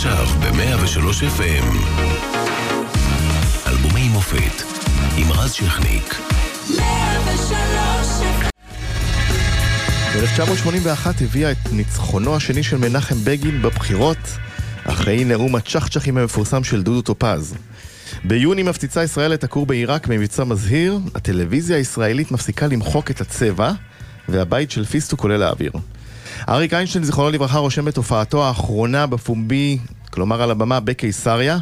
עכשיו ב-103 FM. אלבומי מופת עם רז שכניק. ב-1981 הביאה את ניצחונו השני של מנחם בגין בבחירות, אחרי נאום הצ'חצ'חים המפורסם של דודו טופז. ביוני מפציצה ישראל את הכור בעיראק במבצע מזהיר, הטלוויזיה הישראלית מפסיקה למחוק את הצבע, והבית של פיסטוק עולה לאוויר. אריק איינשטיין, זיכרונו לברכה, רושם את הופעתו האחרונה בפומבי, כלומר על הבמה, בקיסריה.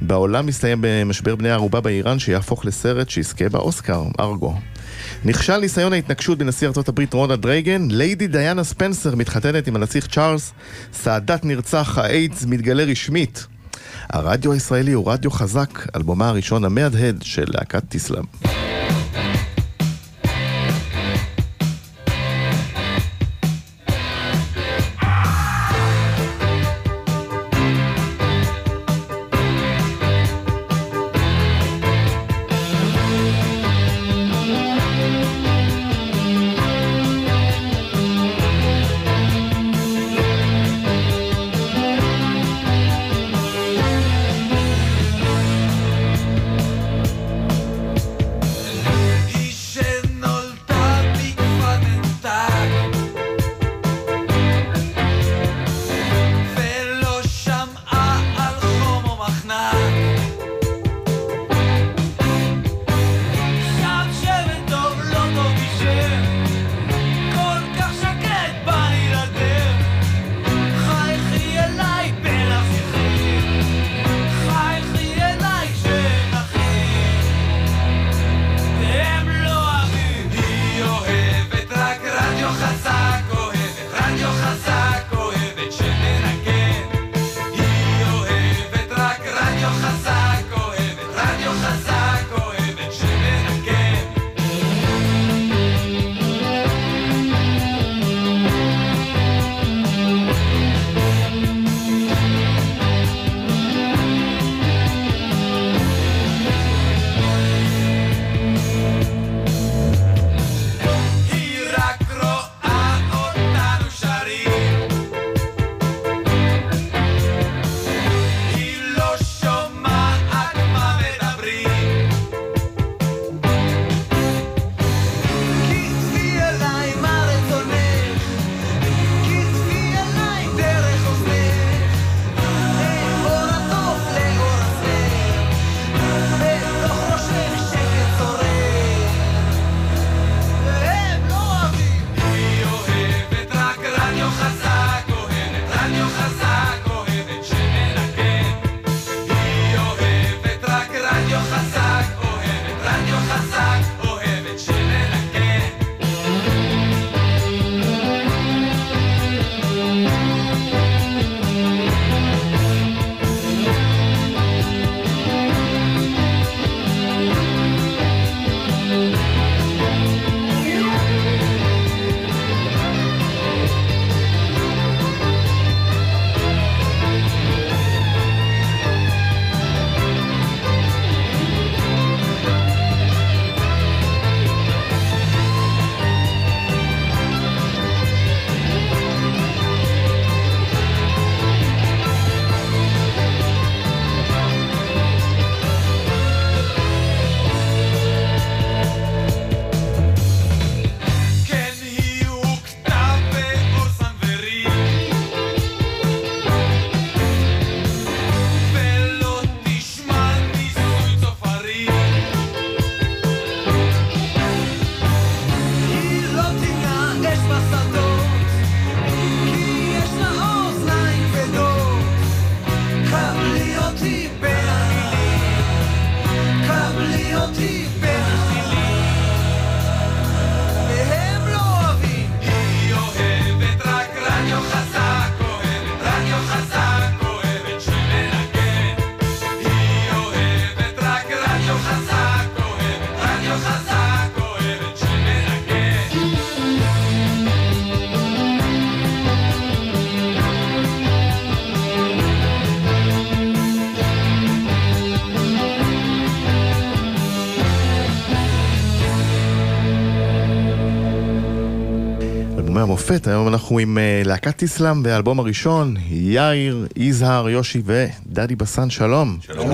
בעולם מסתיים במשבר בני ערובה באיראן שיהפוך לסרט שיזכה באוסקר, ארגו. נכשל ניסיון ההתנגשות בנשיא ארצות הברית רונלד רייגן, ליידי דיאנה ספנסר מתחתנת עם הנסיך צ'ארלס, סאדאת נרצח, האיידס מתגלה רשמית. הרדיו הישראלי הוא רדיו חזק, אלבומה הראשון המהדהד של להקת טיסלאם. אלבומי המופת, היום אנחנו עם uh, להקת איסלאם והאלבום הראשון, יאיר, יזהר, יושי ודדי בסן, שלום. שלום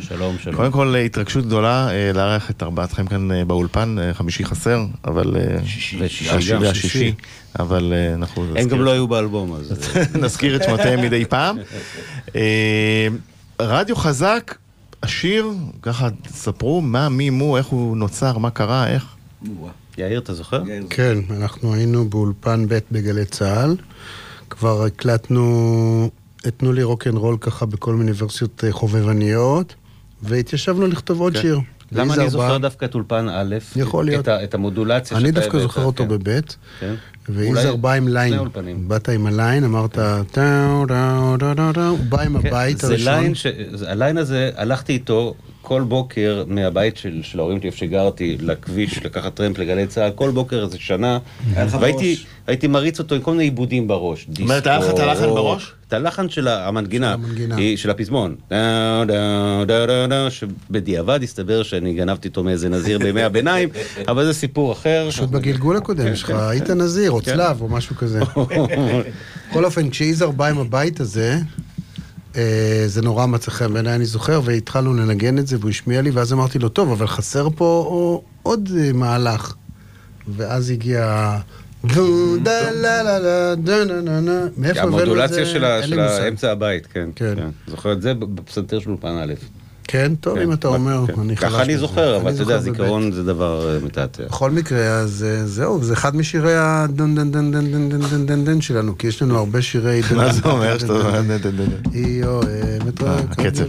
שלום, שלום. קודם כל התרגשות גדולה uh, לארח את ארבעתכם כאן uh, באולפן, uh, חמישי חסר, אבל... Uh, שישי גם. והשישי, אבל uh, אנחנו... הם גם לא היו באלבום, אז... נזכיר את שמותיהם מדי פעם. uh, רדיו חזק, השיר, ככה ספרו מה, מי, מו, איך הוא נוצר, מה קרה, איך? יאיר, אתה זוכר? כן, אנחנו היינו באולפן ב' בגלי צה"ל. כבר הקלטנו את תנו לי רוקנרול ככה בכל מיני ורסיות אה, חובבניות, והתיישבנו לכתוב עוד כן. שיר. למה אני זוכר דווקא את אולפן א', יכול להיות. את ה- את המודולציה אני שאתה דווקא הבאת, זוכר אותו כן. בבית, כן. ויזהר אולי בא עם ליין. באת עם הליין, אמרת טאו טאו טאו טאו טאו, הוא בא עם הבית זה הראשון. הליין הזה, הלכתי איתו כל בוקר מהבית של, של ההורים שלי, איפה שגרתי, לכביש, לקחת טרמפ לגלי צה"ל, כל בוקר איזה שנה, והייתי הייתי מריץ אותו עם כל מיני עיבודים בראש. אומרת, היה לך את הלחן בראש? את הלחן של המנגינה, של הפזמון, שבדיעבד הסתבר שאני גנבתי אותו מאיזה נזיר בימי הביניים, אבל זה סיפור אחר. פשוט בגלגול הקודם שלך, היית נזיר או צלב או משהו כזה. בכל אופן, כשיזהר בא עם הבית הזה, זה נורא מצא חן בעיניי, אני זוכר, והתחלנו לנגן את זה, והוא השמיע לי, ואז אמרתי לו, טוב, אבל חסר פה עוד אה, מהלך. ואז הגיע... המודולציה של. האמצע הבית, כן. כן. זוכר את זה בפסנתר של אולפן א'. כן, טוב, אם אתה אומר, כן. אני חלש ככה אני. זוכר, אבל אתה יודע, זיכרון זה דבר אה, מתעתע. בכל מקרה, אז אה, זהו, זה אחד משירי הדן דן דן דן דן דן דן דן דן שלנו, כי יש לנו הרבה שירי דן מה זה דן אומר דן שאתה... דן דן. היא אוהבת אה, רק הקצב.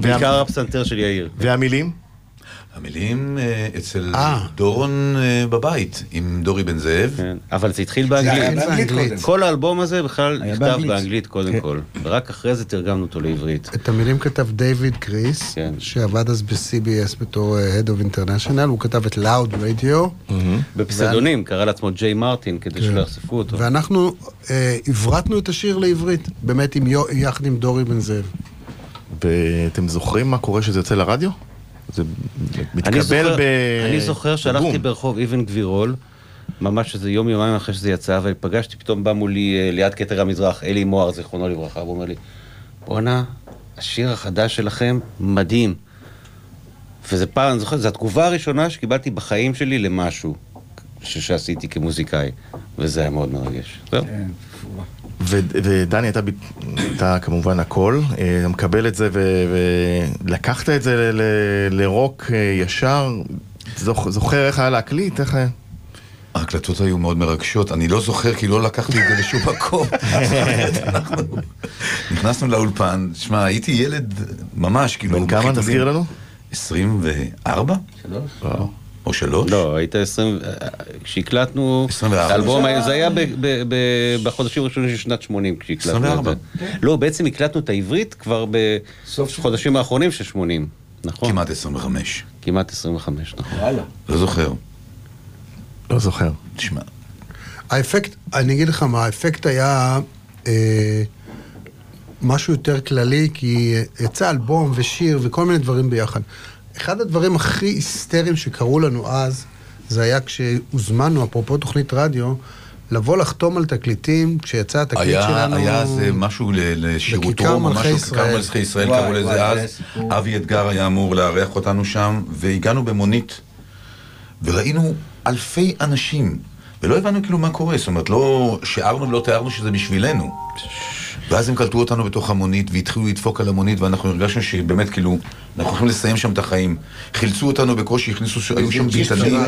בעיקר הפסנתר של יאיר. והמילים? המילים אה, אצל אה. דורון אה, בבית, עם דורי בן זאב. כן, אבל זה התחיל באנגלית. כל האלבום הזה בכלל נכתב באנגלית. קודם כל, ורק אחרי זה תרגמנו אותו לעברית. את המילים כתב דיוויד קריס, כן. שעבד אז ב-CBS בתור Head of International, הוא כתב את Loud Radio, בפסדונים, קרא לעצמו ג'יי מרטין, כדי כן. שלא יחשפו אותו. ואנחנו עברתנו את השיר לעברית, באמת יחד עם דורי בן זאב. ואתם זוכרים מה קורה שזה יוצא לרדיו? זה אני מתקבל זוכר- ב... אני זוכר שהלכתי בום. ברחוב אבן גבירול, ממש איזה יום יומיים אחרי שזה יצא, ופגשתי, פתאום בא מולי אה, ליד כתר המזרח, אלי מוהר, זיכרונו לברכה, והוא אומר לי, בואנה, השיר החדש שלכם מדהים. וזה פעם, אני זוכר, זו התגובה הראשונה שקיבלתי בחיים שלי למשהו ש- שעשיתי כמוזיקאי, וזה היה מאוד מרגש. זהו. ו- ודני, אתה, ב- אתה כמובן הכל, אה, אתה מקבל את זה ו- ולקחת את זה ל- ל- לרוק אה, ישר, זוכ- זוכר איך היה להקליט, איך... אה? ההקלטות היו מאוד מרגשות, אני לא זוכר כי לא לקחתי את זה לשום מקום. נכנסנו לאולפן, שמע, הייתי ילד ממש, כאילו... בן כמה. תזכיר לנו? 24? וואו. או שלוש? לא, היית 20... כשהקלטנו... 24. האלבום, היה- זה היה ב- ב- ב- בחודשים הראשונים של שנת 80 כשהקלטנו את 24. זה. לא, בעצם הקלטנו את העברית כבר בחודשים האחרונים של 80. נכון? כמעט 25. כמעט 25, נכון. לא זוכר. לא זוכר. תשמע, האפקט, אני אגיד לך מה, האפקט היה אה, משהו יותר כללי, כי יצא אלבום ושיר וכל מיני דברים ביחד. אחד הדברים הכי היסטריים שקרו לנו אז, זה היה כשהוזמנו, אפרופו תוכנית רדיו, לבוא לחתום על תקליטים, כשיצא התקליט היה, שלנו... היה זה משהו ל- לשירותו, בכיכר ממש מלכי בכיכר ישראל. מלכי ישראל וואי, קראו לזה זה אז. אבי אתגר היה אמור לארח אותנו שם, והגענו במונית, וראינו אלפי אנשים, ולא הבנו כאילו מה קורה, זאת אומרת, לא שיערנו ולא תיארנו שזה בשבילנו. ואז הם קלטו אותנו בתוך המונית, והתחילו לדפוק על המונית, ואנחנו הרגשנו שבאמת, כאילו, אנחנו הולכים לסיים שם את החיים. חילצו אותנו בקושי, הכניסו, היו שם ביטנים.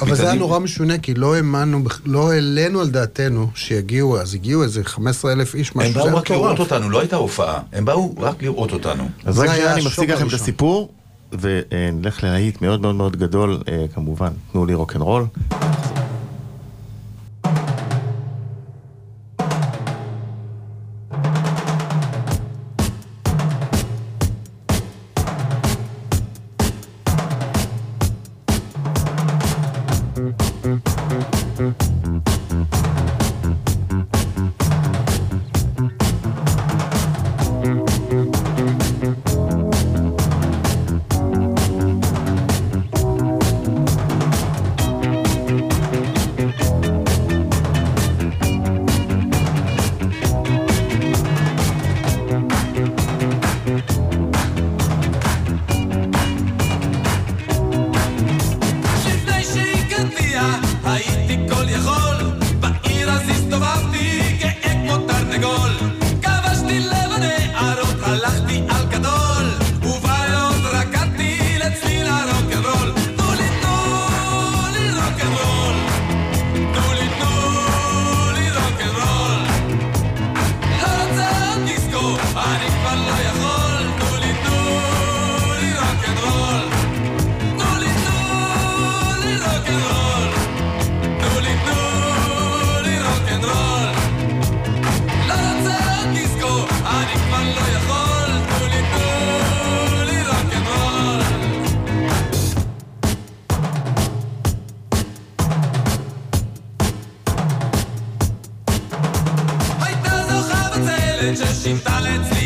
אבל זה היה. נורא משונה, כי לא האמנו, לא העלינו על דעתנו שיגיעו, אז הגיעו איזה 15 אלף איש, משהו, הם באו רק לראות. אותנו, לא הייתה הופעה. הם באו רק לראות אותנו. אז רק שנייה אני מפסיק לכם את. הסיפור, ונלך ללהיט מאוד מאוד מאוד גדול, אה, כמובן, תנו לי רוקנרול. Ty Czesin talec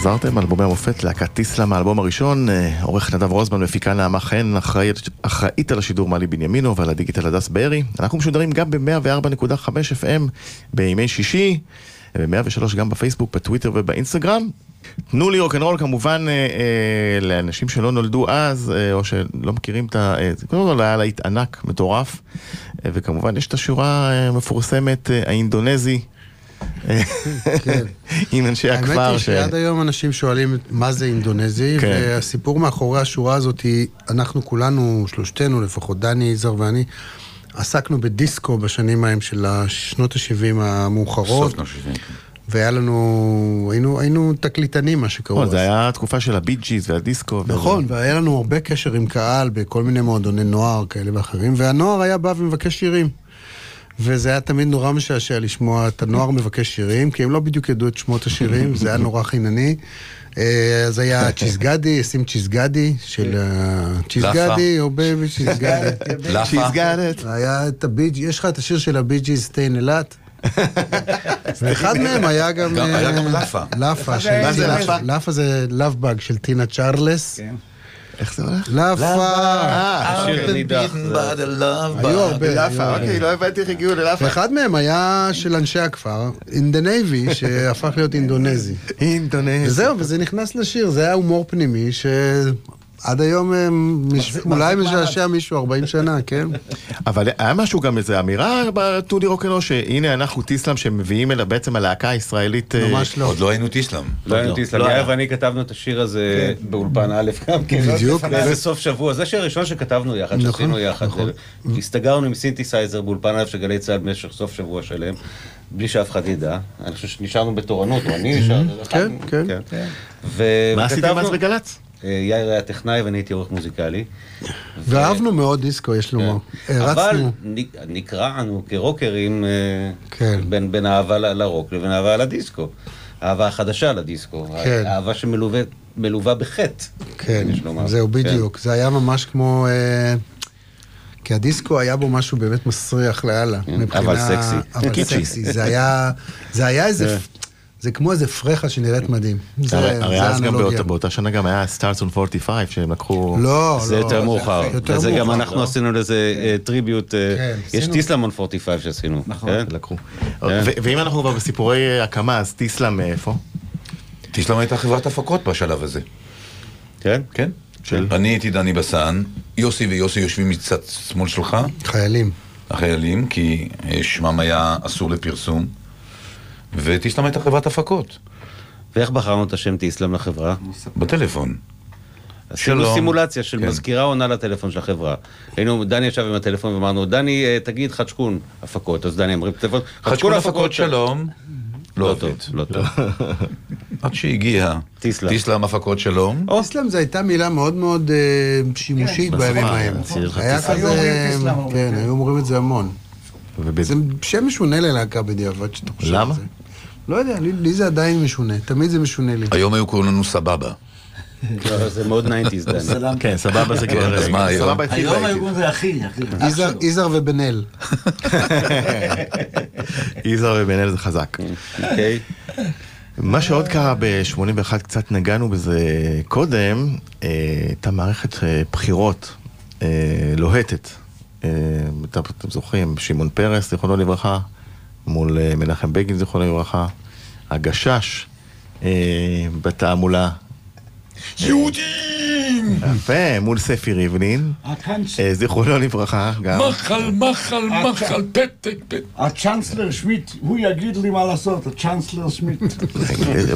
חזרתם, אלבומי המופת, להקת טיסלאם, האלבום הראשון, אה, עורך נדב רוזמן, מפיקה נעמה חן, אחראית, אחראית על השידור מלי בנימינו ועל הדיגיטל הדס בארי. אנחנו משודרים גם ב-104.5 FM בימי שישי, ב-103 גם בפייסבוק, בטוויטר ובאינסטגרם. תנו לי רוקנרול כמובן אה, אה, לאנשים שלא נולדו אז, אה, או שלא מכירים את ה... אה, קודם כל היה להיט ענק, מטורף, אה, וכמובן יש את השורה אה, המפורסמת, אה, האינדונזי. כן. עם אנשי הכפר. האמת היא שעד היום אנשים שואלים מה זה אינדונזי, כן. והסיפור מאחורי השורה הזאת היא, אנחנו כולנו, שלושתנו לפחות, דני, יזהר ואני, עסקנו בדיסקו בשנים ההם של שנות ה-70 המאוחרות, סוף שנות ה-70. והיה לנו, היינו, היינו תקליטנים, מה שקראו אז. זה היה התקופה של הבי ג'יז והדיסקו. נכון, והיה לנו הרבה קשר עם קהל בכל מיני מועדוני נוער כאלה ואחרים, והנוער היה בא ומבקש שירים. וזה היה תמיד נורא משעשע לשמוע את הנוער מבקש שירים, כי הם לא בדיוק ידעו את שמות השירים, זה היה נורא חינני. אה, אז היה צ'יזגדי, שים צ'יזגדי, של אה, צ'יזגדי, או בייבי צ'יזגדי. לאפה. She's got it. היה את הבי יש לך את השיר של הבי ג'יז Stayin' אילת? ואחד מהם היה גם... היה אה, גם לאפה. לאפה. של מה זה לאפה? לאפה זה Love Bug של טינה צ'רלס. איך זה הולך? לאפה. אה, השיר נידח. היו הרבה. לאפה. אוקיי, לא הבנתי איך הגיעו ללאפה. ואחד מהם היה של אנשי הכפר, in the navy, שהפך להיות אינדונזי. אינדונזיה. וזהו, וזה נכנס לשיר, זה היה הומור פנימי, עד היום אה, מש- אולי משעשע מישהו 40 שנה, כן? אבל היה משהו גם איזה אמירה בטודי רוקנרו, שהנה אנחנו טיסלאם שמביאים אליה בעצם הלהקה הישראלית. אה, ממש לא. עוד לא היינו טיסלאם. לא היינו לא. טיסלאם, לא יאיר. ואני כתבנו את השיר הזה באולפן א' גם כן. בדיוק. זה סוף שבוע, זה השיר הראשון שכתבנו יחד, נכון, שעשינו יחד. נכון. הסתגרנו עם סינתסייזר באולפן א' של גלי צה"ל במשך סוף שבוע שלם, בלי שאף אחד ידע. אני חושב שנשארנו בתורנות, או אני נשאר. כן, כן. ו- מה עשיתם אז בגל"צ? אה, יאיר היה טכנאי ואני הייתי עורך מוזיקלי. ואהבנו מאוד דיסקו, יש לומר. כן. אבל נקרענו כרוקרים אה, כן. בין אהבה לרוק לבין אהבה לדיסקו. אהבה החדשה לדיסקו. כן. אהבה שמלווה מלווה בחטא. כן, יש לומר. זהו. בדיוק. זה היה ממש כמו... אה, כי הדיסקו היה בו משהו באמת מסריח לאללה. אבל סקסי. אבל. סקסי. זה היה איזה... זה כמו איזה פרחה שנראית מדהים. זה הרי זה הרי אז גם. באותה- באותה שנה גם היה Stars on 45 שהם לקחו... לא, זה לא. יותר מאוחר. יותר וזה גם אנחנו לא? עשינו לזה אה, tribute. אה, כן, יש עשינו. טיסלם on 45 שעשינו. כן? לקחו. ו- ואם אנחנו כבר בסיפורי אה, הקמה, אז טיסלאם מאיפה? טיסלאם הייתה חברת הפקות בשלב הזה. כן? כן? של? אני הייתי דני בסן, יוסי ויוסי יושבים מצד שמאל שלך, חיילים. החיילים, כי אה, שמם היה אסור לפרסום, וטיסלאם הייתה חברת הפקות, ואיך בחרנו את השם טיסלאם לחברה? בטלפון. עשינו שלום. סימולציה של כן. מזכירה עונה לטלפון של החברה. היינו, דני ישב עם הטלפון ואמרנו, דני, אה, תגיד חדשקון הפקות. אז דני אמר, טלפון, חדשקון הפקות שלום, לא לא טוב. לא טוב. עד שהגיע טיסלאם. טיסלאם הפקות שלום, איסלאם זו הייתה מילה מאוד מאוד אה, שימושית בימים ההם. היה כזה... טיסלאם, אומרים. כן, היו אומרים את זה המון. זה שם משונה ללהקה בדיעבד, שאתה חושב למה? על זה. לא יודע, לי, לי זה עדיין משונה, תמיד זה משונה לי. היום היו קוראים לנו סבבה. לא, זה מאוד 90's, דני. כן, סבבה זה כבר... אז מה היום? היום באייטיז. הארגון זה אחי, אחי. אח יזהר- ובן אל. יזהר ובן אל זה חזק. אוקיי? מה שעוד קרה ב-81, קצת נגענו בזה קודם, אה, הייתה מערכת אה, בחירות אה, לוהטת. אה, אתם זוכרים, שמעון פרס, זיכרונו לברכה, מול אה, מנחם בגין, זיכרונו לברכה, הגשש אה, בתעמולה. יהודים! יפה, מול ספי ריבלין, אה, זכרונו לברכה, גם. מחל, מחל, מחל, פתק, פתק. הצ'אנסלר שמיט, הוא יגיד לי מה לעשות, הצ'אנסלר שמיט.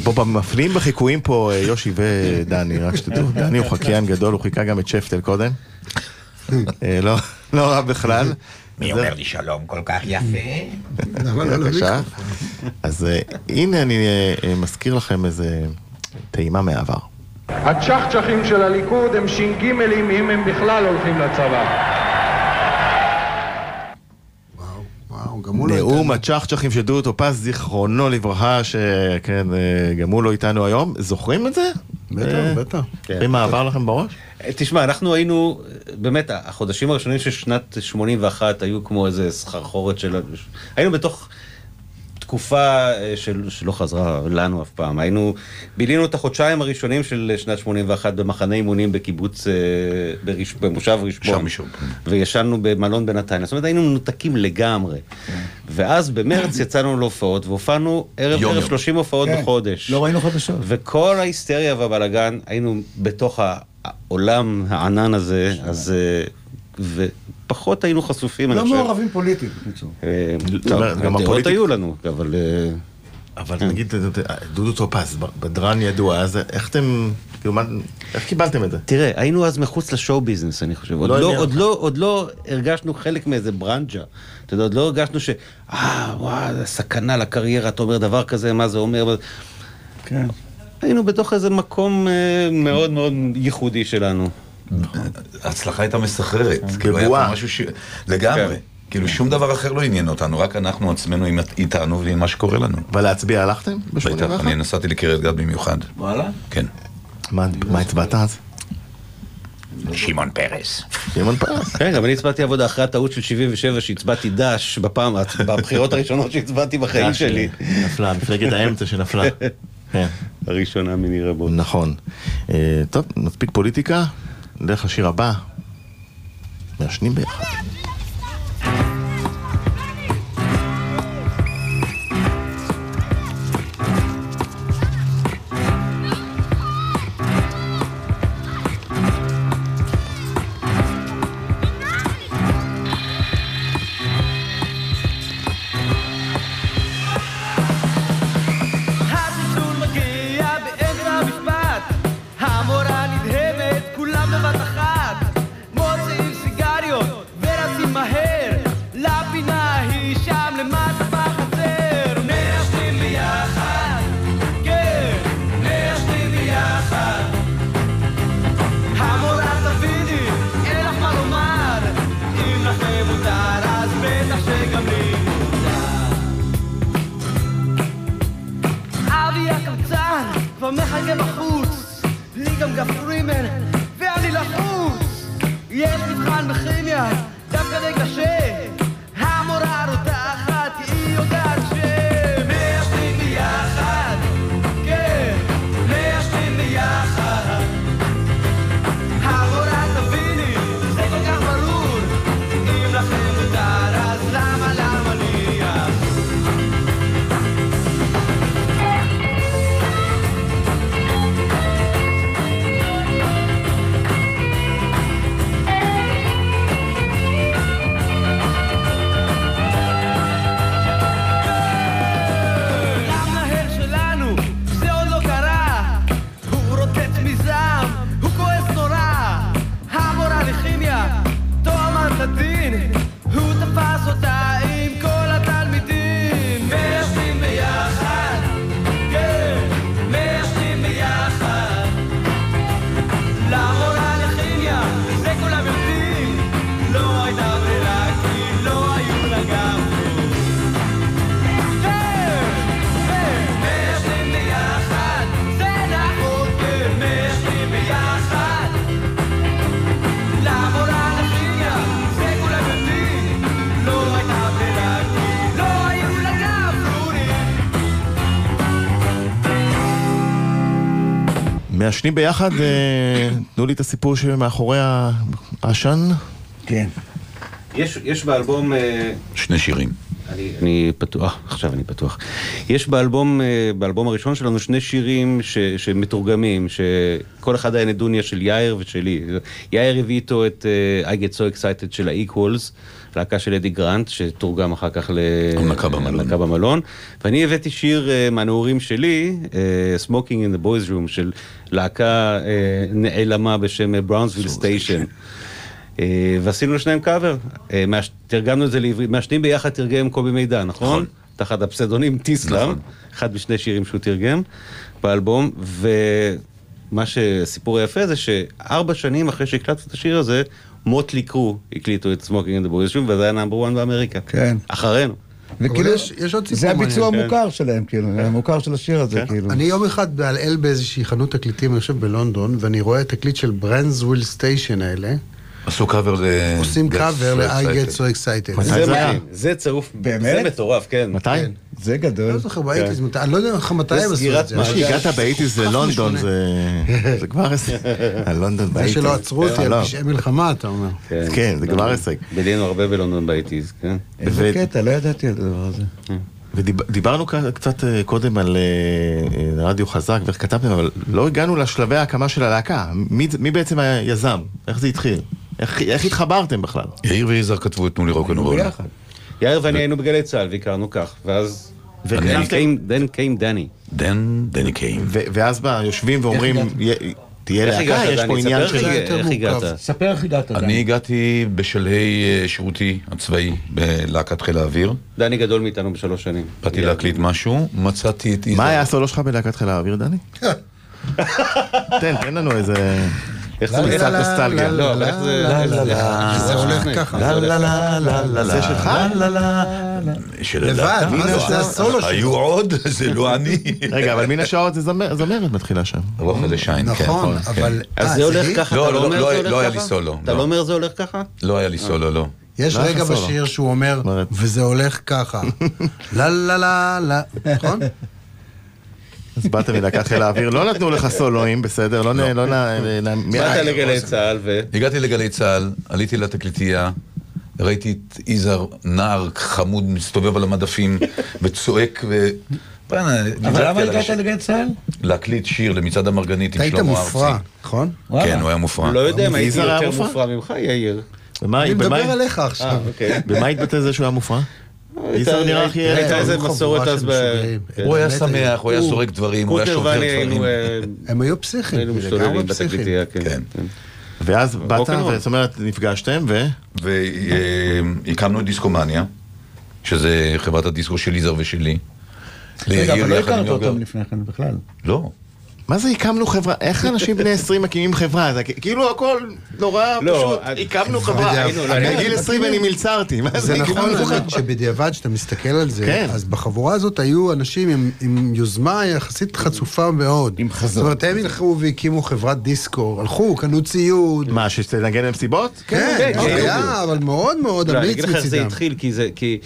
בוא, מפליאים בחיקויים פה אה, יושי ודני, רק שתדעו. דני הוא חקיין גדול, הוא חיכה גם את שפטל קודם. אה, לא, לא רע בכלל. מי אומר לי שלום כל כך יפה? בבקשה. אז אה, הנה אני אה, אה, מזכיר לכם איזה טעימה מהעבר. הצ'חצ'חים של הליכוד הם ש"גימלים אם הם בכלל הולכים לצבא. לא נאום הצ'חצ'חים של דודו טופז, זיכרונו לברכה, שכן, גם הוא לא איתנו היום. זוכרים את זה? בטח, אה, בטח. זוכרים מה עבר לכם בראש? אה, תשמע, אנחנו היינו, באמת, החודשים הראשונים של שנת 81 היו כמו איזה סחרחורת של... היינו בתוך תקופה אה, של, שלא חזרה לנו אף פעם. היינו, בילינו את החודשיים הראשונים של שנת 81 במחנה אימונים בקיבוץ, אה, בראש, במושב רשפון. שם משום. וישנו במלון בנתניה. זאת אומרת, היינו מנותקים לגמרי. ואז במרץ יצאנו להופעות, והופענו ערב יום ערב יום. 30 הופעות כן, בחודש. לא ראינו חדשות. וכל ההיסטריה והבלאגן, היינו בתוך העולם הענן הזה, אז... אה, ופחות היינו חשופים, אני לא חושב. מעורבים פוליטית, בקיצור. אה, לא, גם גם דעות הפוליטיק- היו לנו, אבל... אה, אבל נגיד, אה, דודו טופז, בדרן ידוע, אז איך אתם, כאילו, מה, איך קיבלתם את זה? תראה, היינו אז מחוץ ל show business, אני חושב. עוד לא לא. לא, לא הרגשנו חלק מאיזה ברנג'ה. אתה יודע, עוד לא הרגשנו ש... אה, וואו, זה סכנה לקריירה, אתה אומר דבר כזה, מה זה אומר? כן. היינו בתוך איזה מקום מאוד מאוד ייחודי שלנו. ההצלחה הייתה מסחררת. כאילו היה בבועה. פה משהו ש... לגמרי. כן. כאילו שום דבר אחר לא עניין אותנו, רק אנחנו עצמנו איתנו ועם מה שקורה לנו. אבל להצביע הלכתם? בטח, ב-81? אני נסעתי לקריית גת במיוחד. וואלה? כן. מה הצבעת אז? שמעון פרס. שמעון פרס. כן, גם אני הצבעתי עבודה אחרי הטעות של 77 שהצבעתי דש בפעם, בבחירות הראשונות שהצבעתי בחיים שלי. נפלה, מפלגת האמצע שנפלה. כן, הראשונה מיני רבות. נכון. אה, טוב, מספיק פוליטיקה, נלך לשיר הבא. מעשנים ביחד. מעשנים ביחד, אה, תנו לי את הסיפור שמאחורי העשן. כן. יש, יש באלבום... אה, שני שירים. אני, פתוח, עכשיו אני פתוח. יש באלבום, אה, באלבום הראשון שלנו שני שירים ש, שמתורגמים, שכל אחד היה נדוניה של יאיר ושלי. יאיר הביא איתו את uh, I get so excited של ה-Equals, להקה של אדי גרנט, שתורגם אחר כך הנקה במלון. במלון. ואני הבאתי שיר אה, מהנעורים שלי, אה, Smoking in the Boys Room, של להקה אה, נעלמה בשם בראונסוויל סטיישן. אה, ועשינו לשניהם קאבר. אה, תרגמנו את זה לעברית, מעשנים ביחד תרגם קובי מידן, נכון? נכון. תחת הפסבדונים טיסלם, נכון. אחד משני שירים שהוא תרגם באלבום, ומה שהסיפור היפה זה שארבע שנים אחרי שהקלטנו את השיר הזה, מוטלי קרו הקליטו את Smoking in the Boys וזה היה number 1 באמריקה. כן. אחרינו. וכאילו, יש- יש עוד סיפור זה הביצוע מעניין. המוכר שלהם, כאילו, המוכר של השיר הזה, כאילו. אני יום אחד בעלעל באיזושהי חנות תקליטים, אני חושב בלונדון, ואני רואה תקליט של בראונסוויל סטיישן האלה, עשו קאבר ל... עושים קאבר ל-I get so excited. מתי זה זה היה? זה צירוף, באמת? זה מטורף, כן. מתי? זה גדול. לא זוכר, באייטיז, מתי- אני לא יודע לך מתי זה הם עשו את זה. מה שהגעת באייטיז זה לונדון. זה זה כבר הישג. הלונדון זה באייטיז. שלא עצרו אותי אה, על לא. פשעי מלחמה, אתה אומר. כן, זה כבר הישג. בילינו הרבה בלונדון באייטיז, כן. איזה קטע, לא ידעתי על הדבר הזה. ודיברנו קצת אה, קודם על אה, אה, רדיו חזק ואיך כתבתם, אבל לא הגענו לשלבי ההקמה של הלהקה. מי מי בעצם היזם? איך זה התחיל? איך איך התחברתם בכלל? יאיר ויזהר כתבו את תנו לי רוקנרול. יאיר ואני היינו בגלי צה"ל והכרנו כך, ואז... then came דני. דן, דני קיין. ו- ואז בא, יושבים ואומרים, "יה- תהיה להקה, יש פה? עניין של... איך-. הגעת? ספר איך הגעת, אני דני. הגעתי בשלהי אה, שירותי הצבאי בלהקת חיל האוויר. דני גדול מאיתנו בשלוש שנים. באתי להקליט משהו, מצאתי את מה. היה הסולו שלך בלהקת חיל האוויר, דני? תן, תן לנו איזה... איך זה לא, לא, נוסטלגיה. לא, לא, לא, איך זה... לא, לא, לא. זה הולך? ככה. לה, ככה. לה, לה, לה, זה שלך? לה, לה, לה. של לבד. מה זה, לא, זה הסולו שלו. היו עוד, זה לא אני. רגע, אבל מן השעות זמרת מתחילה שם. רוחל שיין, כן. נכון, כן. אבל... אז אה, זה הולך? ככה, לא, אתה לא לא, אומר לא, זה הולך ככה? לא היה לי סולו, אתה לא. לא אומר זה הולך ככה? לא היה לי סולו, לא. יש לא רגע. בשיר שהוא אומר, וזה הולך ככה. לה לה לה לה, נכון? אז באת מלהקת חיל האוויר, לא נתנו לך סולואים, בסדר? לא נ... לא נ... באת לגלי צה"ל ו... הגעתי לגלי צה"ל, עליתי לתקליטייה, ראיתי את יזהר, נער חמוד, מסתובב על המדפים וצועק ו... אבל למה הגעת לגן צה"ל? להקליט שיר למצעד המרגנית עם אתה היית שלמה מופרע, ארצי. נכון? כן, הוא היה מופרע. לא יודע אם הייתי יותר מופרע? ממך, יאיר. במה- אני מדבר עליך אה, עכשיו. אוקיי. במה התבטא זה שהוא היה מופרע? יזהר נראה הכי... הייתה איזה מסורת אז ב... כן. הוא היה שמח, הוא היה זורק דברים, הוא היה שובר דברים. אה, הם היו פסיכים, היינו משתוללים. בתקליטייה, כן. כן. כן. ואז באת. זאת אומרת, נפגשתם, ו... והקמנו את דיסקומניה, שזה חברת הדיסקו של יזהר ושלי. רגע, אבל לא הכרת. אותם לפני כן בכלל. לא. מה זה הקמנו חברה? איך אנשים בני 20 מקימים חברה? זה כאילו הכל נורא לא, פשוט. אני- הקמנו חברה, לא, בגיל אני- 20 אני מלצרתי. מה זה נכון? האמת שבדיעבד, כשאתה מסתכל על זה, כן. אז בחבורה הזאת היו אנשים עם, עם יוזמה יחסית חצופה מאוד. עם חזון. זאת אומרת, הם הלכו והקימו חברת דיסקו, הלכו, קנו ציוד. מה, שתנגן במסיבות? כן, כן, כן, היה, אבל מאוד מאוד לא, אני אמיץ אגיד לך איך זה מצידם. התחיל, כי זה, כי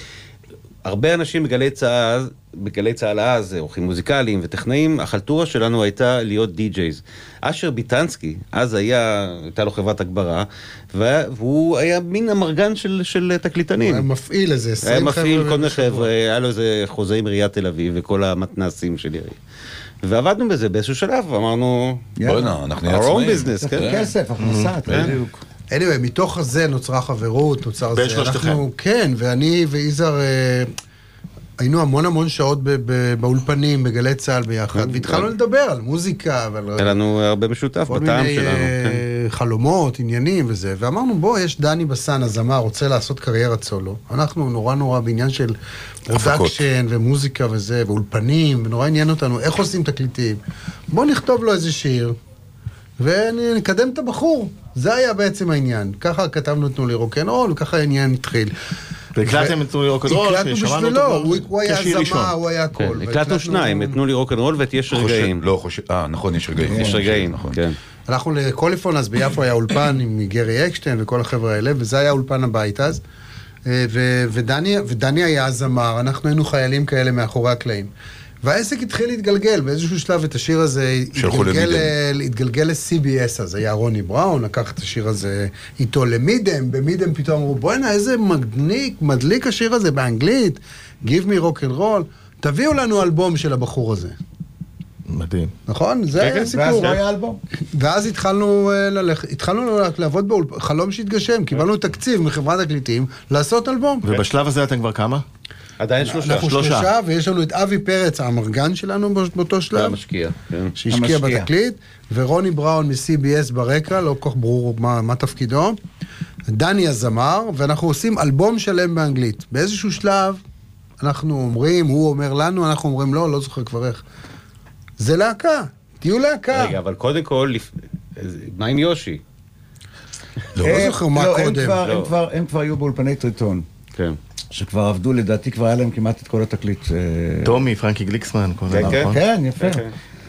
הרבה אנשים בגלי צה"ל, בגלי צה"ל אז, עורכים מוזיקליים וטכנאים, החלטורה שלנו הייתה להיות די-ג'ייז. אשר ביטנסקי, אז היה, הייתה לו חברת הגברה, והוא היה מין אמרגן של, של תקליטנים. הוא היה מפעיל איזה 20 היה חבר'ה מפעיל כל מיני. חבר'ה, היה לו איזה חוזה עם עיריית תל אביב וכל המתנ"סים של ירי. ועבדנו בזה באיזשהו שלב, אמרנו, בוא'נה, אנחנו נהיה our own עצמאים. business, כן. כסף, הכנסה, אתה יודע. בדיוק. anyway, מתוך זה נוצרה חברות, נוצר בין זה. שלושתכם. אנחנו, כן, ואני ויזהר אה, היינו המון המון שעות באולפנים, בגלי צה"ל ביחד, והתחלנו לדבר על מוזיקה ועל... היה לנו הרבה משותף כל בטעם מיני שלנו. אה, כן. חלומות, עניינים וזה, ואמרנו בוא, יש דני בסן, הזמר, רוצה לעשות קריירת סולו. אנחנו נורא נורא בעניין של production ומוזיקה וזה, ואולפנים, ונורא עניין אותנו איך עושים תקליטים. בוא נכתוב לו איזה שיר, ונקדם את הבחור. זה היה בעצם העניין. ככה כתבנו את תנו לי רוקנרול, וככה העניין התחיל. והקלטתם את תנו לי רוקנרול, בשבילו, אותו הוא- הוא היה. זמר, הוא היה הכל. כן, והקלטנו- הקלטנו שניים, את תנו לי רוקנרול ואת יש רגעים. לא חושב, אה, נכון, יש רגעים. יש רגעים, נכון. כן. הלכנו לקוליפון, אז ביפו היה אולפן עם גרי אקשטיין וכל החבר'ה האלה, וזה היה אולפן הבית אז. אה, ודני, ודני היה הזמר, אנחנו היינו חיילים כאלה מאחורי הקלעים. והעסק התחיל להתגלגל, באיזשהו שלב את השיר הזה התגלגל, התגלגל ל-CBS, אז היה רוני בראון, לקח את השיר הזה איתו למידם, במידם פתאום אמרו, בוא'נה, איזה מדליק, מדליק השיר הזה באנגלית, Give me rock and roll, תביאו לנו אלבום של הבחור הזה. מדהים. נכון? זה כן, היה כן, ואז הסיפור. לא היה אלבום. ואז התחלנו אה, ללכת, התחלנו לעבוד באולפן, חלום שהתגשם, קיבלנו תקציב מחברת תקליטים לעשות אלבום. ובשלב הזה אתם כבר כמה? עדיין שלושה. אנחנו שלושה. שלושה, ויש לנו את אבי פרץ, האמרגן שלנו בא- באותו שלב, המשקיע. כן. שהשקיע. בתקליט, ורוני בראון מ-CBS ברקע, לא כל כך ברור מה, מה תפקידו, דני הזמר, ואנחנו עושים אלבום שלם באנגלית. באיזשהו שלב, אנחנו אומרים, הוא אומר לנו, אנחנו אומרים לא, לא זוכר כבר איך. זה להקה, תהיו להקה. רגע, אבל קודם כל, לפ- מה עם יושי? לא, הם- לא זוכר מה לא, הם קודם. כבר- לא. הם כבר- הם כבר היו באולפני טריטון. כן. שכבר עבדו, לדעתי כבר היה להם כמעט את כל התקליט. אה, טומי, פרנקי גליקסמן, כל כן, זה, כן. נכון? כן, יפה.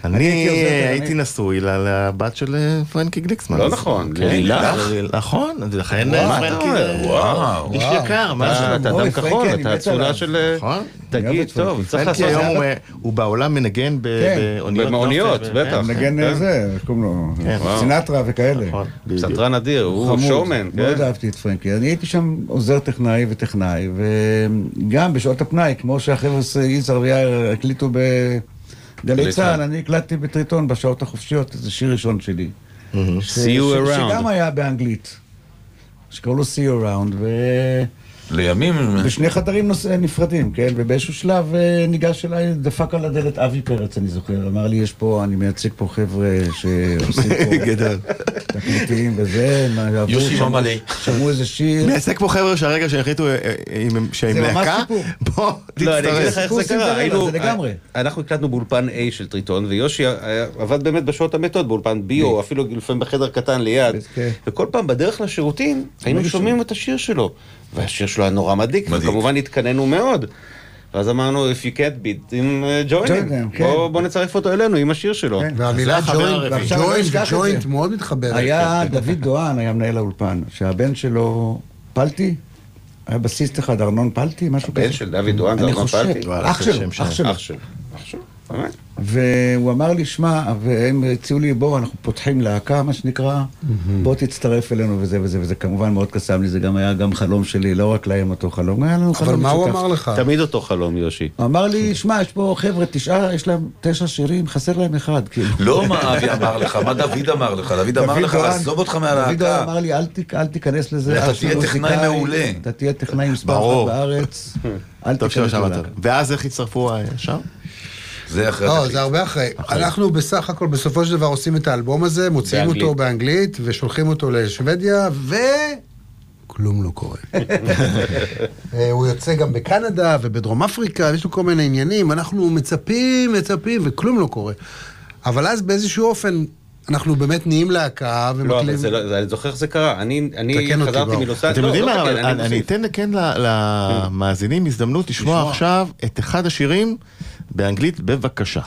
כן. אני הייתי. נשוי ל- לבת של אה, פרנקי גליקסמן. לא נכון, כן? לילך. נכון, לכן וואו, פרנקי וואו. איש וואו. יקר, מה זה? אתה אדם פרנקי, כחול, אתה אצולה. של... אה, נכון. תגיד, טוב, פרנקי. צריך פרנקי לעשות... היום הוא, אה, הוא בעולם מנגן ב- כן. באוניות. במאוניות, בטח. כן. נגן כן. זה, איך קוראים לו? כן. וואו. סינטרה וכאלה. נכון. סטרן אדיר, הוא. Showman, מאוד כן? אהבתי את פרנקי. אני הייתי שם עוזר טכנאי וטכנאי, וגם בשעות הפנאי, כמו שהחבר'ה יזהר ויאיר הקליטו בגלי גלי צה"ל. צה"ל, אני הקלטתי בטריטון בשעות החופשיות, זה שיר ראשון שלי. ש- See you around. שגם היה באנגלית. שקראו לו See you around, ו... לימים, בשני חדרים. נפרדים, כן? ובאיזשהו שלב אה, ניגש אליי, דפק על הדלת אבי פרץ, אני זוכר. אמר לי, יש פה, אני מייצג פה חבר'ה שעושים פה גדול. תקליטים וזה, יוסי שמעו- ממלא. שמעו איזה שיר. מייצג פה חבר'ה שהרגע שהחליטו אה, אה, שהם זה ממש להקה, סיפור. בוא לא, אני אגיד לך תצטרף. איך זה קרה. אנחנו הקלטנו באולפן A של טריטון, ויושי עבד באמת בשעות המתות באולפן B, או אפילו לפעמים בחדר קטן ליד. כן. וכל פעם בדרך לשירותים, היינו שומעים את השיר שלו. והשיר שלו היה נורא מדליק, מדליק. וכמובן התקנאנו מאוד. ואז אמרנו, If you can't beat, עם Join ג'וינט. them, כן. בוא נצרף אותו אלינו עם השיר שלו. כן. והמילה ג'וינט, אני ג'וינט. מאוד מתחברת. היה דוד דואן, היה מנהל האולפן, שהבן שלו, פלטי, היה בסיסט אחד, ארנון פלטי, משהו כזה. הבן של דוד דואן זה אני ארנון חושב, פלטי? שלו, שם אח. שלו. אח שלו. והוא אמר לי, שמע, והם הציעו לי, בוא, אנחנו פותחים להקה, מה שנקרא, בוא תצטרף אלינו וזה וזה, וזה כמובן מאוד קסם לי, זה גם היה גם חלום שלי, לא רק להם אותו חלום, היה לנו חלום אבל מה הוא. אמר לך? תמיד אותו חלום, יושי. הוא אמר לי, שמע, יש פה חבר'ה, תשעה, יש להם תשע שירים, חסר להם אחד, כאילו. לא מה אבי אמר לך, מה דוד אמר לך, דוד אמר דוד לך, עזוב אותך דוד מהלהקה. אמר לי, אל ת- אל תיכנס לזה. אתה תהיה טכנאי מעולה. אתה תהיה טכנאי מספר. אחת בארץ, אל תיכנס. לזה. ואז איך הצטרפו הישר? זה אחרי לא, התקליט. זה הרבה אחרי. אנחנו בסך הכל בסופו של דבר עושים את האלבום הזה, מוציאים באנגלית. אותו באנגלית ושולחים אותו לשוודיה, ו... כלום לא קורה. אה, הוא יוצא גם בקנדה ובדרום אפריקה, יש לו כל מיני עניינים, אנחנו מצפים, מצפים, וכלום לא קורה. אבל אז באיזשהו אופן, אנחנו באמת נהיים להקה לא, אבל ומקליבים. זה לא, זה- אני זוכר איך זה קרה. אני אני חזרתי ברוך. מלוס אתם אנג'לס. יודעים לא, מה, לא אבל אני. אתן כן למאזינים הזדמנות לשמוע עכשיו את אחד השירים באנגלית, בבקשה.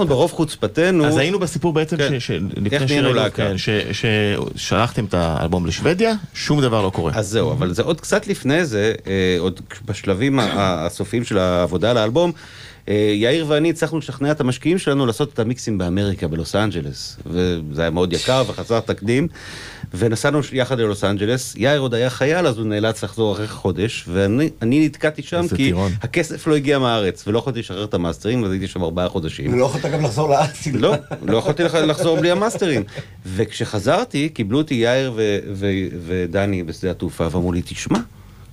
אנחנו ברוב חוצפתנו... אז היינו בסיפור בעצם, כן. ש- ש- לפני איך נהיינו שראינו, להקה? כן, ששלחתם את האלבום לשוודיה, שום דבר לא קורה. אז זהו, אבל זה עוד קצת לפני זה, אה, עוד בשלבים הסופיים של העבודה על האלבום, אה, יאיר ואני הצלחנו לשכנע את המשקיעים שלנו לעשות את המיקסים באמריקה, בלוס אנג'לס. וזה היה מאוד יקר וחסר תקדים. ונסענו יחד ללוס אנג'לס, יאיר עוד היה חייל, אז הוא נאלץ לחזור אחרי חודש, ואני אני נתקעתי שם כי טירון. הכסף לא הגיע מהארץ, ולא יכולתי לשחרר את המאסטרים, אז הייתי שם ארבעה חודשים. ולא יכולת גם לחזור לארץ. לא, לא יכולתי לח- לחזור בלי המאסטרים. וכשחזרתי, קיבלו אותי יאיר ו- ו- ודני בשדה התעופה, ואמרו לי, תשמע,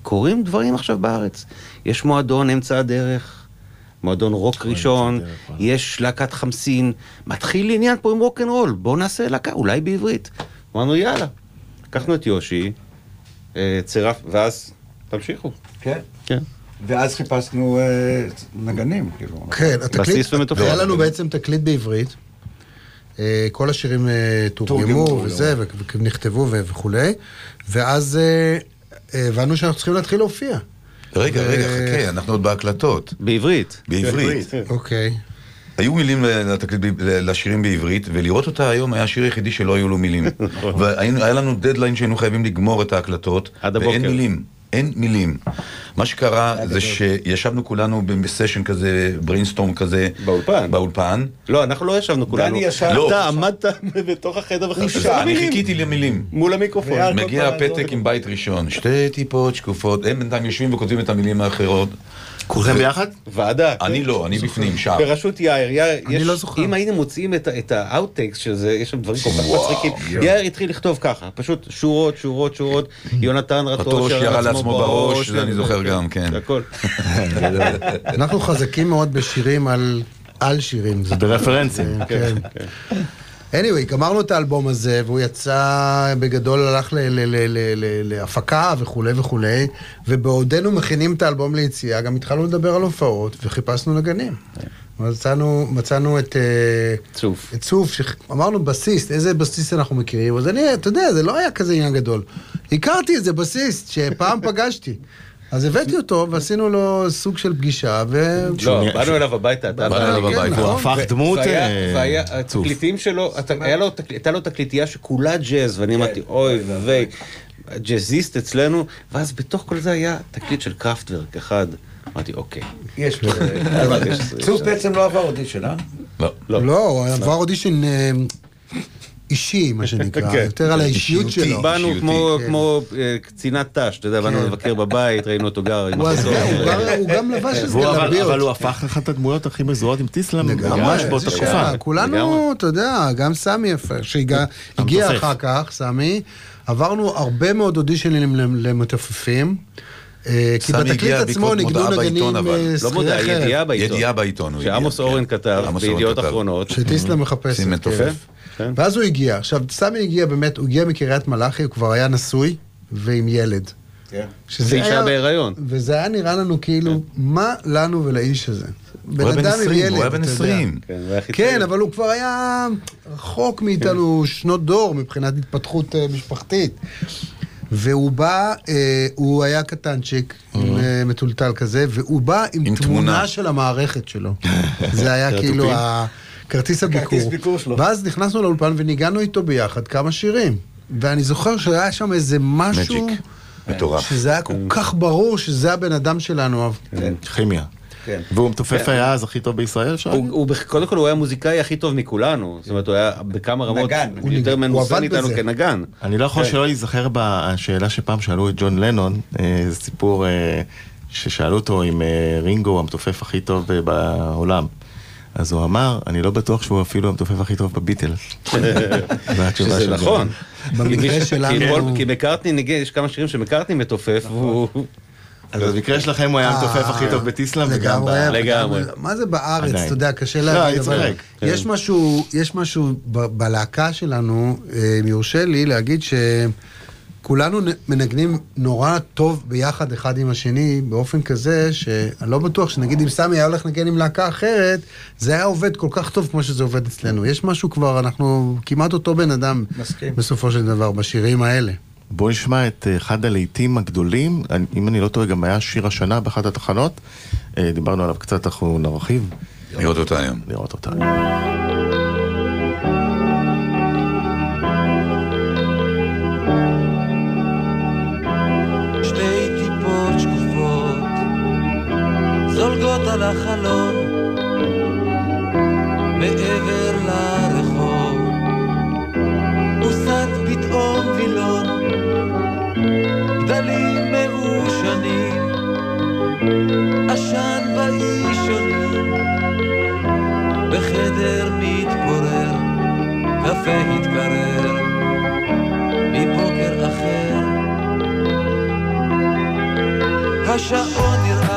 קורים דברים עכשיו בארץ. יש מועדון אמצע הדרך, מועדון רוק ראשון, יש להקת חמסין, מתחיל עניין פה עם רוקנרול, בואו נעשה להקה, אולי בעברית. אמרנו, יאללה. לקחנו את יושי, אה, צירף, ואז תמשיכו. כן. כן. ואז חיפשנו אה, נגנים, כאילו. כן, התקליט. היה לנו בעצם תקליט בעברית. אה, כל השירים תורגמו וזה, ונכתבו וכולי, ואז הבנו שאנחנו צריכים להתחיל להופיע. רגע, רגע, חכה, אנחנו עוד בהקלטות. בעברית. בעברית. אוקיי. היו מילים לשירים בעברית, ולראות אותה היום היה השיר היחידי שלא היו לו מילים. והיה לנו דדליין שהיינו חייבים לגמור את ההקלטות, ואין. מילים. אין מילים. מה שקרה זה שישבנו כולנו בסשן כזה, brainstorm כזה. באולפן. באולפן. לא, אנחנו לא ישבנו כולנו. דני ישב- לא. אתה עמדת בתוך החדר וחשבת אני חיכיתי למילים. מול המיקרופון. מגיע הפתק עם בית ראשון, שתי טיפות שקופות, הם בינתיים יושבים וכותבים את המילים האחרות. כולכם ביחד? ועדה. אני לא, אני בפנים, שם. בראשות יאיר, יאיר, אני לא זוכר. אם היינו מוצאים את, ה outtakes של זה, יש שם דברים כל כך מצחיקים, יאיר התחיל לכתוב ככה, פשוט שורות, שורות, שורות, יונתן רטוש רטוש ירה לעצמו בראש, זה אני זוכר גם, כן. הכל. אנחנו חזקים מאוד בשירים על, על שירים. זה- ברפרנסים. כן. anyway, גמרנו את האלבום הזה, והוא יצא בגדול, הלך ל- ל- ל- ל- ל- להפקה וכולי וכולי, ובעודנו מכינים את האלבום ליציאה, גם התחלנו לדבר על הופעות, וחיפשנו נגנים. מצאנו, מצאנו את... אה, צוף. את צוף, שאמרנו בסיסט, איזה בסיסט אנחנו מכירים, אז אני, אתה יודע, זה לא היה כזה עניין גדול. הכרתי איזה בסיסט שפעם פגשתי. אז הבאתי אותו ועשינו לו סוג של פגישה, ו... לא, באנו אליו הביתה, אתה באנו אליו כן, הביתה. נכון. הוא הפך דמות והיה- אה. התקליטים שלו, הייתה לו תקליטייה שכולה ג'אז, ואני אמרתי, אוי ואבוי, ג'אזיסט אצלנו, ואז בתוך כל זה היה תקליט של קראפטוורק אחד. אמרתי, אוקיי. יש צוף בעצם לא עבר אודישן, אה? לא. לא, הוא עבר אודישן אה, אישי, מה שנקרא, כן. יותר על האישיות אישיותי. שלו. באנו כמו- כן. כמו אה, קצינת ת"ש, אתה יודע, באנו כן. לבקר בבית, ראינו אותו גר עם החזור. הוא גם- לבש איזה והוא- אבל- הוא הפך לאחת הדמויות הכי מזוהות עם טיסלאם ממש באותה תקופה. כולנו. אתה יודע, גם סמי יפה, שהגיע. אחר כך, סמי, עברנו הרבה מאוד אודישנים למ- למתופפים. אה, כי בתקליט עצמו מודעה בעיתון, נגנים. אה, לא שכירי מודע, חרב. ידיעה בעיתון. ידיעה בעיתון שעמוס כן. אורן כתב, בידיעות. אחרונות. שטיסלה מחפשת. שים כן. כן. ואז הוא הגיע. עכשיו, סמי הגיע באמת, הוא הגיע מקריית מלאכי, הוא כבר היה נשוי ועם ילד. כן. שזה ואישה היה- בהיריון. וזה היה נראה לנו כאילו, מה לנו ולאיש הזה? בן אדם עם 20, ילד, הוא היה בן אתה יודע. 20. כן, כן. אבל הוא כבר היה רחוק מאיתנו שנות דור מבחינת התפתחות אה, משפחתית. והוא בא, אה, הוא היה קטנצ'יק, עם, אה, מטולטל כזה, והוא בא עם, עם תמונה תמונה. של המערכת שלו. זה היה כאילו ה- כרטיס הביקור. כרטיס ביקור שלו. ואז נכנסנו לאולפן וניגענו איתו ביחד כמה שירים. ואני זוכר שהיה שם איזה משהו, מג'יק. מטורף. שזה היה כל כך ברור שזה הבן אדם שלנו. כימיה. כן. והוא מתופף היה אז הכי טוב בישראל, אפשר הוא- קודם כל הוא היה המוזיקאי הכי טוב מכולנו, זאת אומרת הוא היה בכמה רמות נגן. הוא יותר עבד איתנו בזה. כנגן. אני לא יכול כן. שלא להיזכר בשאלה שפעם שאלו את ג'ון לנון, אה, זה סיפור אה, ששאלו אותו אם אה, רינגו הוא המתופף הכי טוב בעולם. אז הוא אמר, אני לא בטוח שהוא אפילו המתופף הכי טוב בביטלס. שזה נכון. במקרה כי- שלנו- כי מקארטני יש כמה שירים שמקארטני מתופף, והוא... אז במקרה שלכם הוא היה המתופף הכי טוב בטיסלאם וגם. לגמרי. מה זה בארץ. אתה יודע, קשה לא, להגיד, אני אבל. יש כן. משהו, יש משהו בלהקה שלנו, אה, אם יורשה לי להגיד שכולנו נ- מנגנים נורא טוב ביחד אחד עם השני, באופן כזה שאני לא בטוח שנגיד אם סמי היה הולך לנגן עם להקה אחרת, זה היה עובד כל כך טוב כמו שזה עובד אצלנו. יש משהו כבר, אנחנו כמעט אותו בן אדם, מסכים. בסופו של דבר, בשירים האלה. בואו נשמע את אה, אחד הלהיטים הגדולים, אם אני לא טועה גם היה שיר השנה באחת התחנות, אה, דיברנו עליו קצת, אנחנו נרחיב לראות אותה היום. לראות אותה. זולגות על החלון קפה התקרר מבוקר אחר. השעון נראה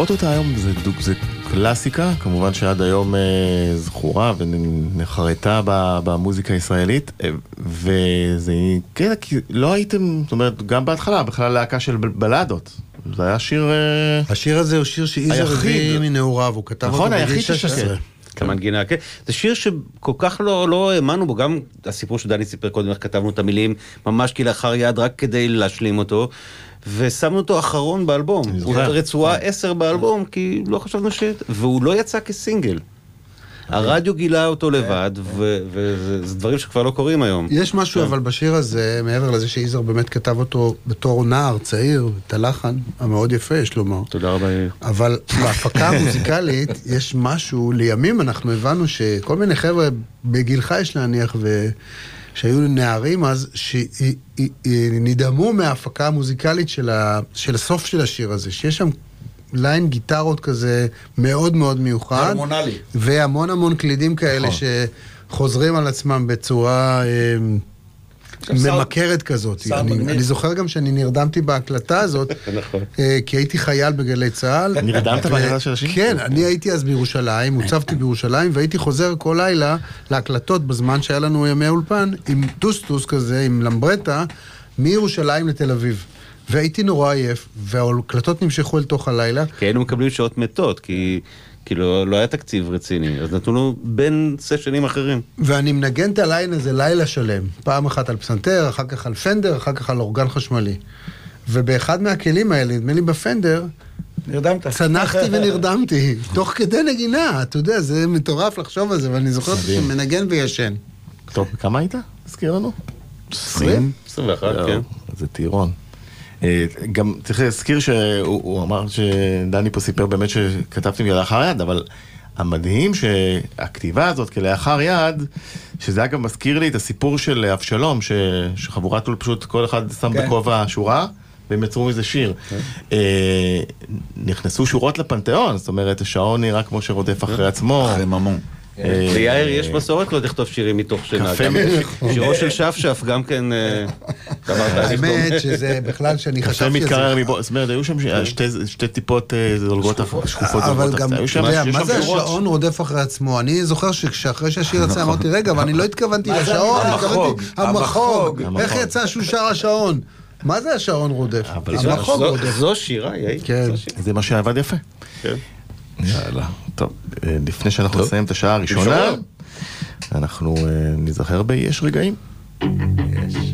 לראות אותה היום זה, דוג- זה קלאסיקה, כמובן שעד היום אה, זכורה ונחרטה ב- במוזיקה הישראלית, אה, וזה כן, כי לא הייתם, זאת אומרת, גם בהתחלה, בכלל להקה של בלדות. זה היה שיר... אה, השיר הזה הוא שיר היחיד. הביא מנעוריו, הוא כתב נכון, אותו בגיל היחיד 16. ששקר. כמנגינה, כן. זה שיר שכל כך לא, לא האמנו בו, גם הסיפור שדני סיפר קודם, איך כתבנו את המילים, ממש כלאחר יד, רק כדי להשלים אותו. ושמנו אותו אחרון באלבום. הוא. רצועה 10 באלבום, כי לא חשבנו ש... והוא לא יצא כסינגל. הרדיו גילה אותו לבד, ו- וזה דברים שכבר לא קורים היום. יש משהו כן. אבל בשיר הזה, מעבר לזה שיזהר באמת כתב אותו בתור נער צעיר, את הלחן המאוד יפה, יש לומר. תודה רבה, יאיר. אבל בהפקה המוזיקלית יש משהו, לימים אנחנו הבנו שכל מיני חבר'ה בגילך יש להניח, ו... שהיו נערים אז, שנדהמו מההפקה המוזיקלית של, ה... של הסוף של השיר הזה, שיש שם ליין גיטרות כזה מאוד מאוד מיוחד. הרמונלי. והמון המון קלידים כאלה נכון. שחוזרים על עצמם בצורה... ממכרת כזאת. אני, זוכר גם שאני נרדמתי בהקלטה הזאת, נכון. אה, כי הייתי חייל בגלי צה"ל. נרדמת בהקלטה של השיר? כן, אני הייתי אז בירושלים, הוצבתי בירושלים, והייתי חוזר כל לילה להקלטות בזמן שהיה לנו ימי אולפן, עם טוסטוס כזה, עם למברטה, מירושלים לתל אביב. והייתי נורא עייף, וההקלטות נמשכו אל תוך הלילה. כי היינו מקבלים שעות מתות, כי כאילו לא היה תקציב רציני, אז נתנו לנו בין סשנים אחרים. ואני מנגן את ה line הזה לילה שלם. פעם אחת על פסנתר, אחר כך על פנדר, אחר כך על אורגן חשמלי. ובאחד מהכלים האלה, נדמה לי בפנדר, נרדמת. צנחתי ונרדמתי, תוך כדי נגינה, אתה יודע, זה מטורף לחשוב על זה, ואני זוכר אותי. שמנגן וישן. טוב, כמה היית? תזכיר לנו. 20? 21, יואו, כן. זה טירון. אה, גם צריך להזכיר שהוא הוא אמר שדני פה סיפר באמת שכתבתם כלאחר יד, אבל המדהים שהכתיבה הזאת כלאחר יד, שזה אגב מזכיר לי את הסיפור של אבשלום, ש- שחבורת טול פשוט כל אחד שם כן. בכובע שורה. והם יצרו מזה שיר. אה, נכנסו שורות לפנתיאון, זאת אומרת, השעון נראה כמו שרודף אחרי עצמו. אחרי ממון. אה, ליאיר יש מסורת לא לכתוב שירים מתוך שינה. שירו של שפשף גם כן אה, דומה. האמת שזה בכלל שאני חשבתי על מתקרר זה. מבוא, זאת אומרת, היו שם שתי- שתי טיפות אה, זולגות, שקופות אבל. גם, מה זה. השעון רודף אחרי עצמו? אני זוכר שכשאחרי שהשיר יצא אמרתי, רגע, אבל אני לא התכוונתי מה זה לשעון? התכוונתי, המחוג. איך יצא שהוא שר השעון? מה זה השעון רודף? אבל המחוג רודף. זו שירה, יאיר. כן. זה מה שעבד יפה. יאללה. טוב, אה, לפני שאנחנו נסיים את השעה הראשונה, ראשונה. אנחנו אה, ניזכר ב"יש רגעים". יש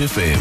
FM.